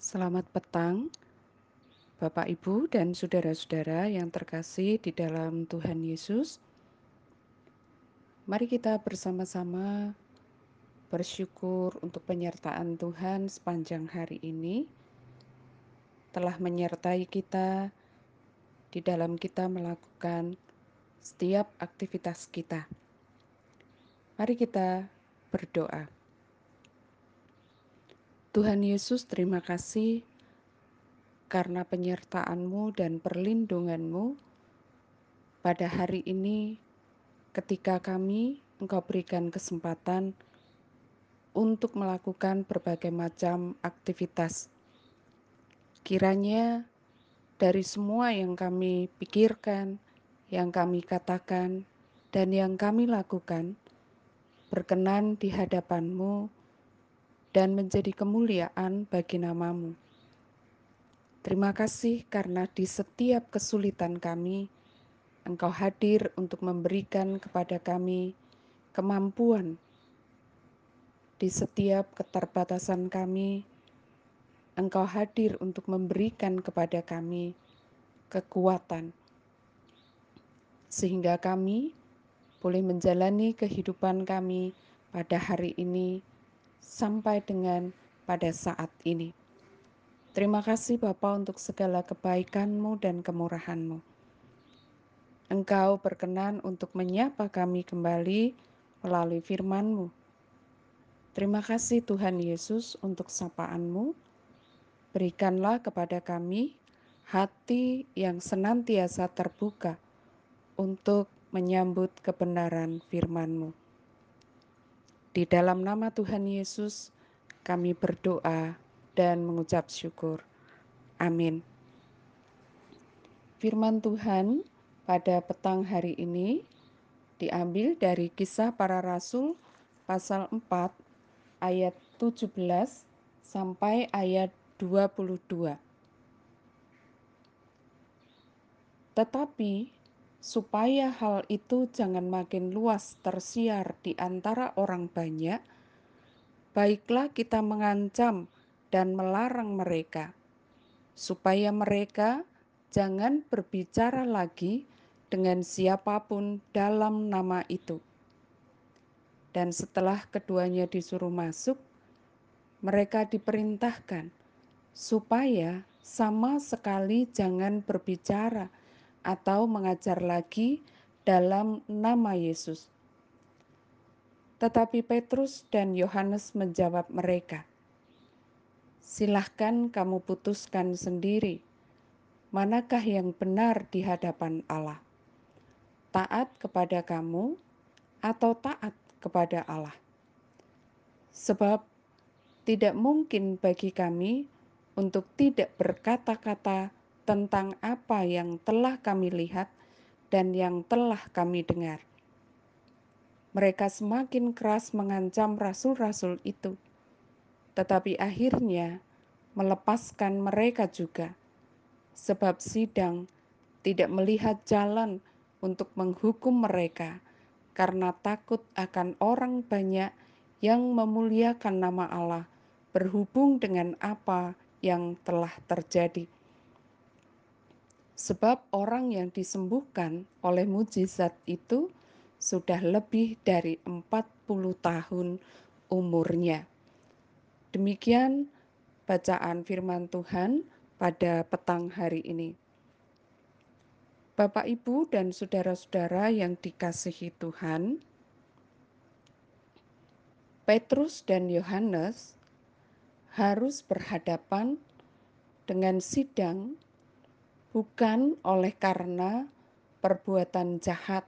Selamat petang, Bapak, Ibu, dan saudara-saudara yang terkasih di dalam Tuhan Yesus. Mari kita bersama-sama bersyukur untuk penyertaan Tuhan sepanjang hari ini, telah menyertai kita di dalam kita melakukan setiap aktivitas kita. Mari kita berdoa. Tuhan Yesus, terima kasih karena penyertaan-Mu dan perlindungan-Mu pada hari ini ketika kami Engkau berikan kesempatan untuk melakukan berbagai macam aktivitas. Kiranya dari semua yang kami pikirkan, yang kami katakan, dan yang kami lakukan, berkenan di hadapan-Mu, dan menjadi kemuliaan bagi namamu. Terima kasih karena di setiap kesulitan kami, Engkau hadir untuk memberikan kepada kami kemampuan. Di setiap keterbatasan kami, Engkau hadir untuk memberikan kepada kami kekuatan, sehingga kami boleh menjalani kehidupan kami pada hari ini sampai dengan pada saat ini. Terima kasih Bapa untuk segala kebaikan-Mu dan kemurahan-Mu. Engkau berkenan untuk menyapa kami kembali melalui firman-Mu. Terima kasih Tuhan Yesus untuk sapaan-Mu. Berikanlah kepada kami hati yang senantiasa terbuka untuk menyambut kebenaran firman-Mu. Di dalam nama Tuhan Yesus, kami berdoa dan mengucap syukur. Amin. Firman Tuhan pada petang hari ini diambil dari kisah para rasul pasal 4 ayat 17 sampai ayat 22. Tetapi supaya hal itu jangan makin luas tersiar di antara orang banyak, baiklah kita mengancam dan melarang mereka, supaya mereka jangan berbicara lagi dengan siapa pun dalam nama itu. Dan setelah keduanya disuruh masuk, mereka diperintahkan supaya sama sekali jangan berbicara atau mengajar lagi dalam nama Yesus. Tetapi Petrus dan Yohanes menjawab mereka, "Silahkan kamu putuskan sendiri, manakah yang benar di hadapan Allah: taat kepada kamu atau taat kepada Allah? Sebab tidak mungkin bagi kami untuk tidak berkata-kata tentang apa yang telah kami lihat dan yang telah kami dengar. Mereka semakin keras mengancam rasul-rasul itu, tetapi akhirnya melepaskan mereka juga, sebab sidang tidak melihat jalan untuk menghukum mereka karena takut akan orang banyak yang memuliakan nama Allah berhubung dengan apa yang telah terjadi sebab orang yang disembuhkan oleh mujizat itu sudah lebih dari 40 tahun umurnya. Demikian bacaan firman Tuhan pada petang hari ini. Bapak, Ibu, dan saudara-saudara yang dikasihi Tuhan, Petrus dan Yohanes harus berhadapan dengan sidang bukan oleh karena perbuatan jahat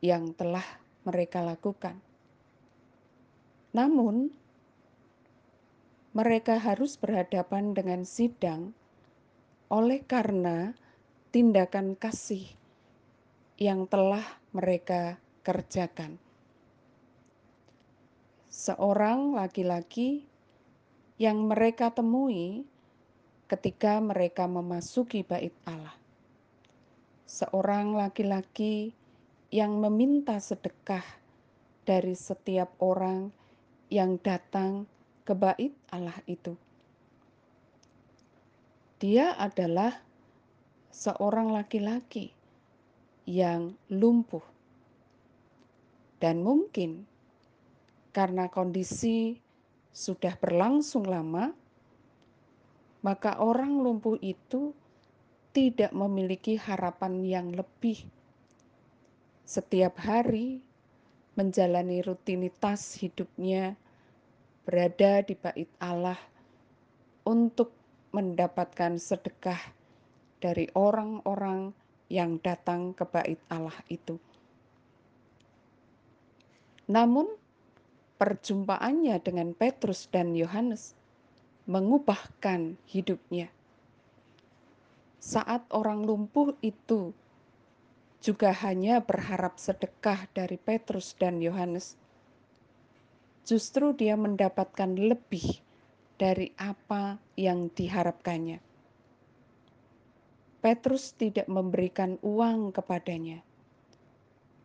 yang telah mereka lakukan. Namun, mereka harus berhadapan dengan sidang oleh karena tindakan kasih yang telah mereka kerjakan. Seorang laki-laki yang mereka temui ketika mereka memasuki bait Allah. Seorang laki-laki yang meminta sedekah dari setiap orang yang datang ke bait Allah itu. Dia adalah seorang laki-laki yang lumpuh, dan mungkin karena kondisi sudah berlangsung lama, maka orang lumpuh itu tidak memiliki harapan yang lebih. Setiap hari menjalani rutinitas hidupnya, berada di bait Allah untuk mendapatkan sedekah dari orang-orang yang datang ke bait Allah itu. Namun, perjumpaannya dengan Petrus dan Yohanes mengubahkan hidupnya. Saat orang lumpuh itu juga hanya berharap sedekah dari Petrus dan Yohanes, justru dia mendapatkan lebih dari apa yang diharapkannya. Petrus tidak memberikan uang kepadanya,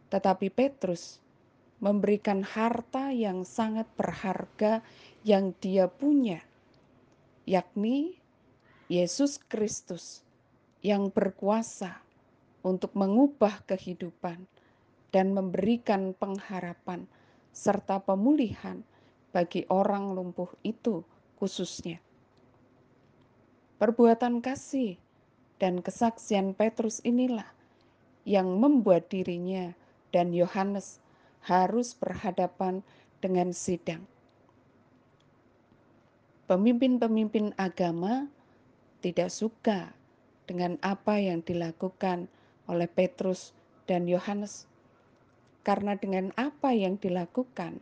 tetapi Petrus memberikan harta yang sangat berharga yang dia punya, yakni Yesus Kristus yang berkuasa untuk mengubah kehidupan dan memberikan pengharapan serta pemulihan bagi orang lumpuh itu khususnya. Perbuatan kasih dan kesaksian Petrus inilah yang membuat dirinya dan Yohanes harus berhadapan dengan sidang. Pemimpin-pemimpin agama tidak suka dengan apa yang dilakukan oleh Petrus dan Yohanes, karena dengan apa yang dilakukan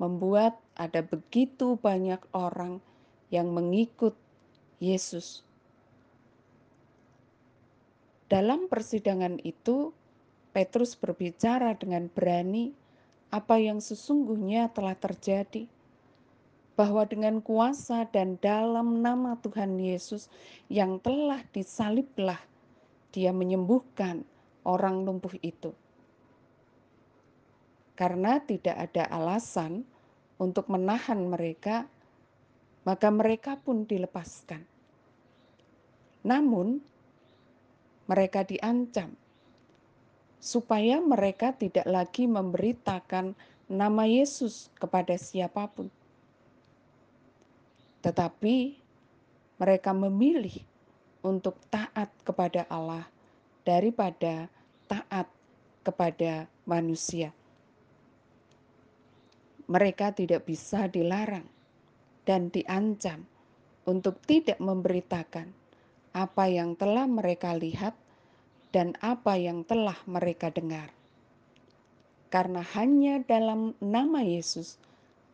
membuat ada begitu banyak orang yang mengikut Yesus. Dalam persidangan itu, Petrus berbicara dengan berani apa yang sesungguhnya telah terjadi, bahwa dengan kuasa dan dalam nama Tuhan Yesus yang telah disaliblah, Dia menyembuhkan orang lumpuh itu. Karena tidak ada alasan untuk menahan mereka, maka mereka pun dilepaskan. Namun, mereka diancam supaya mereka tidak lagi memberitakan nama Yesus kepada siapa pun. Tetapi mereka memilih untuk taat kepada Allah daripada taat kepada manusia. Mereka tidak bisa dilarang dan diancam untuk tidak memberitakan apa yang telah mereka lihat dan apa yang telah mereka dengar. Karena hanya dalam nama Yesus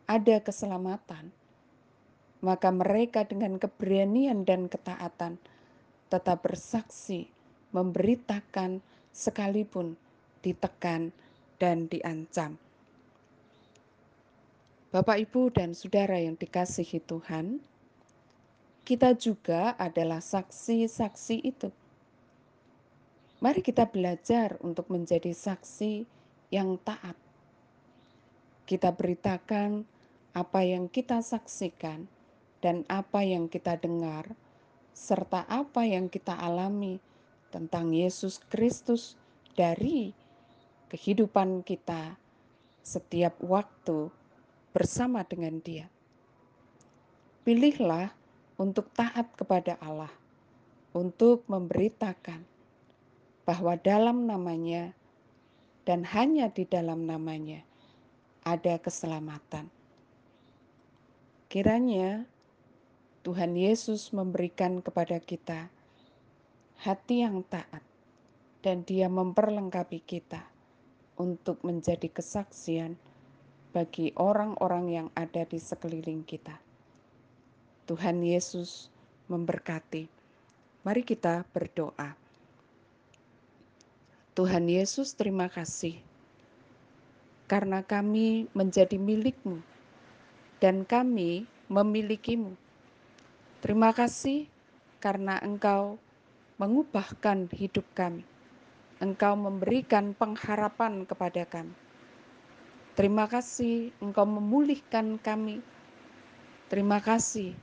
ada keselamatan, maka mereka dengan keberanian dan ketaatan tetap bersaksi, memberitakan sekalipun ditekan dan diancam. Bapak, Ibu, dan saudara yang dikasihi Tuhan, kita juga adalah saksi-saksi itu Mari kita belajar untuk menjadi saksi yang taat. Kita beritakan apa yang kita saksikan dan apa yang kita dengar, serta apa yang kita alami tentang Yesus Kristus dari kehidupan kita setiap waktu bersama dengan Dia. Pilihlah untuk taat kepada Allah, untuk memberitakan bahwa dalam namanya dan hanya di dalam namanya ada keselamatan. Kiranya Tuhan Yesus memberikan kepada kita hati yang taat dan dia memperlengkapi kita untuk menjadi kesaksian bagi orang-orang yang ada di sekeliling kita. Tuhan Yesus memberkati. Mari kita berdoa. Tuhan Yesus terima kasih karena kami menjadi milikmu dan kami memilikimu. Terima kasih karena engkau mengubahkan hidup kami. Engkau memberikan pengharapan kepada kami. Terima kasih engkau memulihkan kami. Terima kasih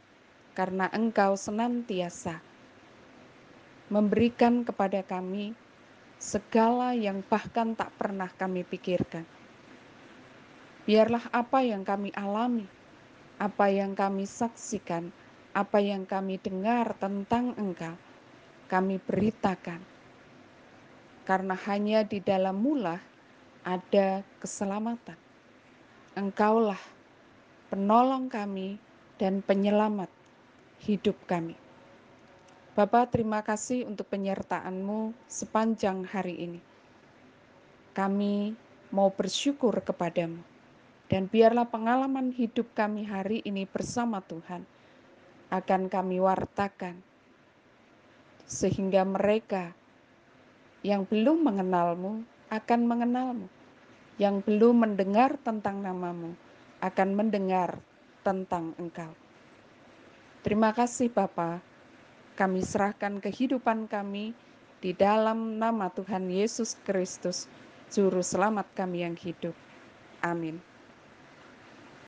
karena engkau senantiasa memberikan kepada kami segala yang bahkan tak pernah kami pikirkan. Biarlah apa yang kami alami, apa yang kami saksikan, apa yang kami dengar tentang Engkau, kami beritakan. Karena hanya di dalam mula ada keselamatan. Engkaulah penolong kami dan penyelamat hidup kami. Bapak, terima kasih untuk penyertaan-Mu sepanjang hari ini. Kami mau bersyukur kepadamu. Dan biarlah pengalaman hidup kami hari ini bersama Tuhan akan kami wartakan. Sehingga mereka yang belum mengenalmu akan mengenalmu. Yang belum mendengar tentang namamu akan mendengar tentang engkau. Terima kasih Bapak kami serahkan kehidupan kami di dalam nama Tuhan Yesus Kristus, Juru Selamat kami yang hidup. Amin.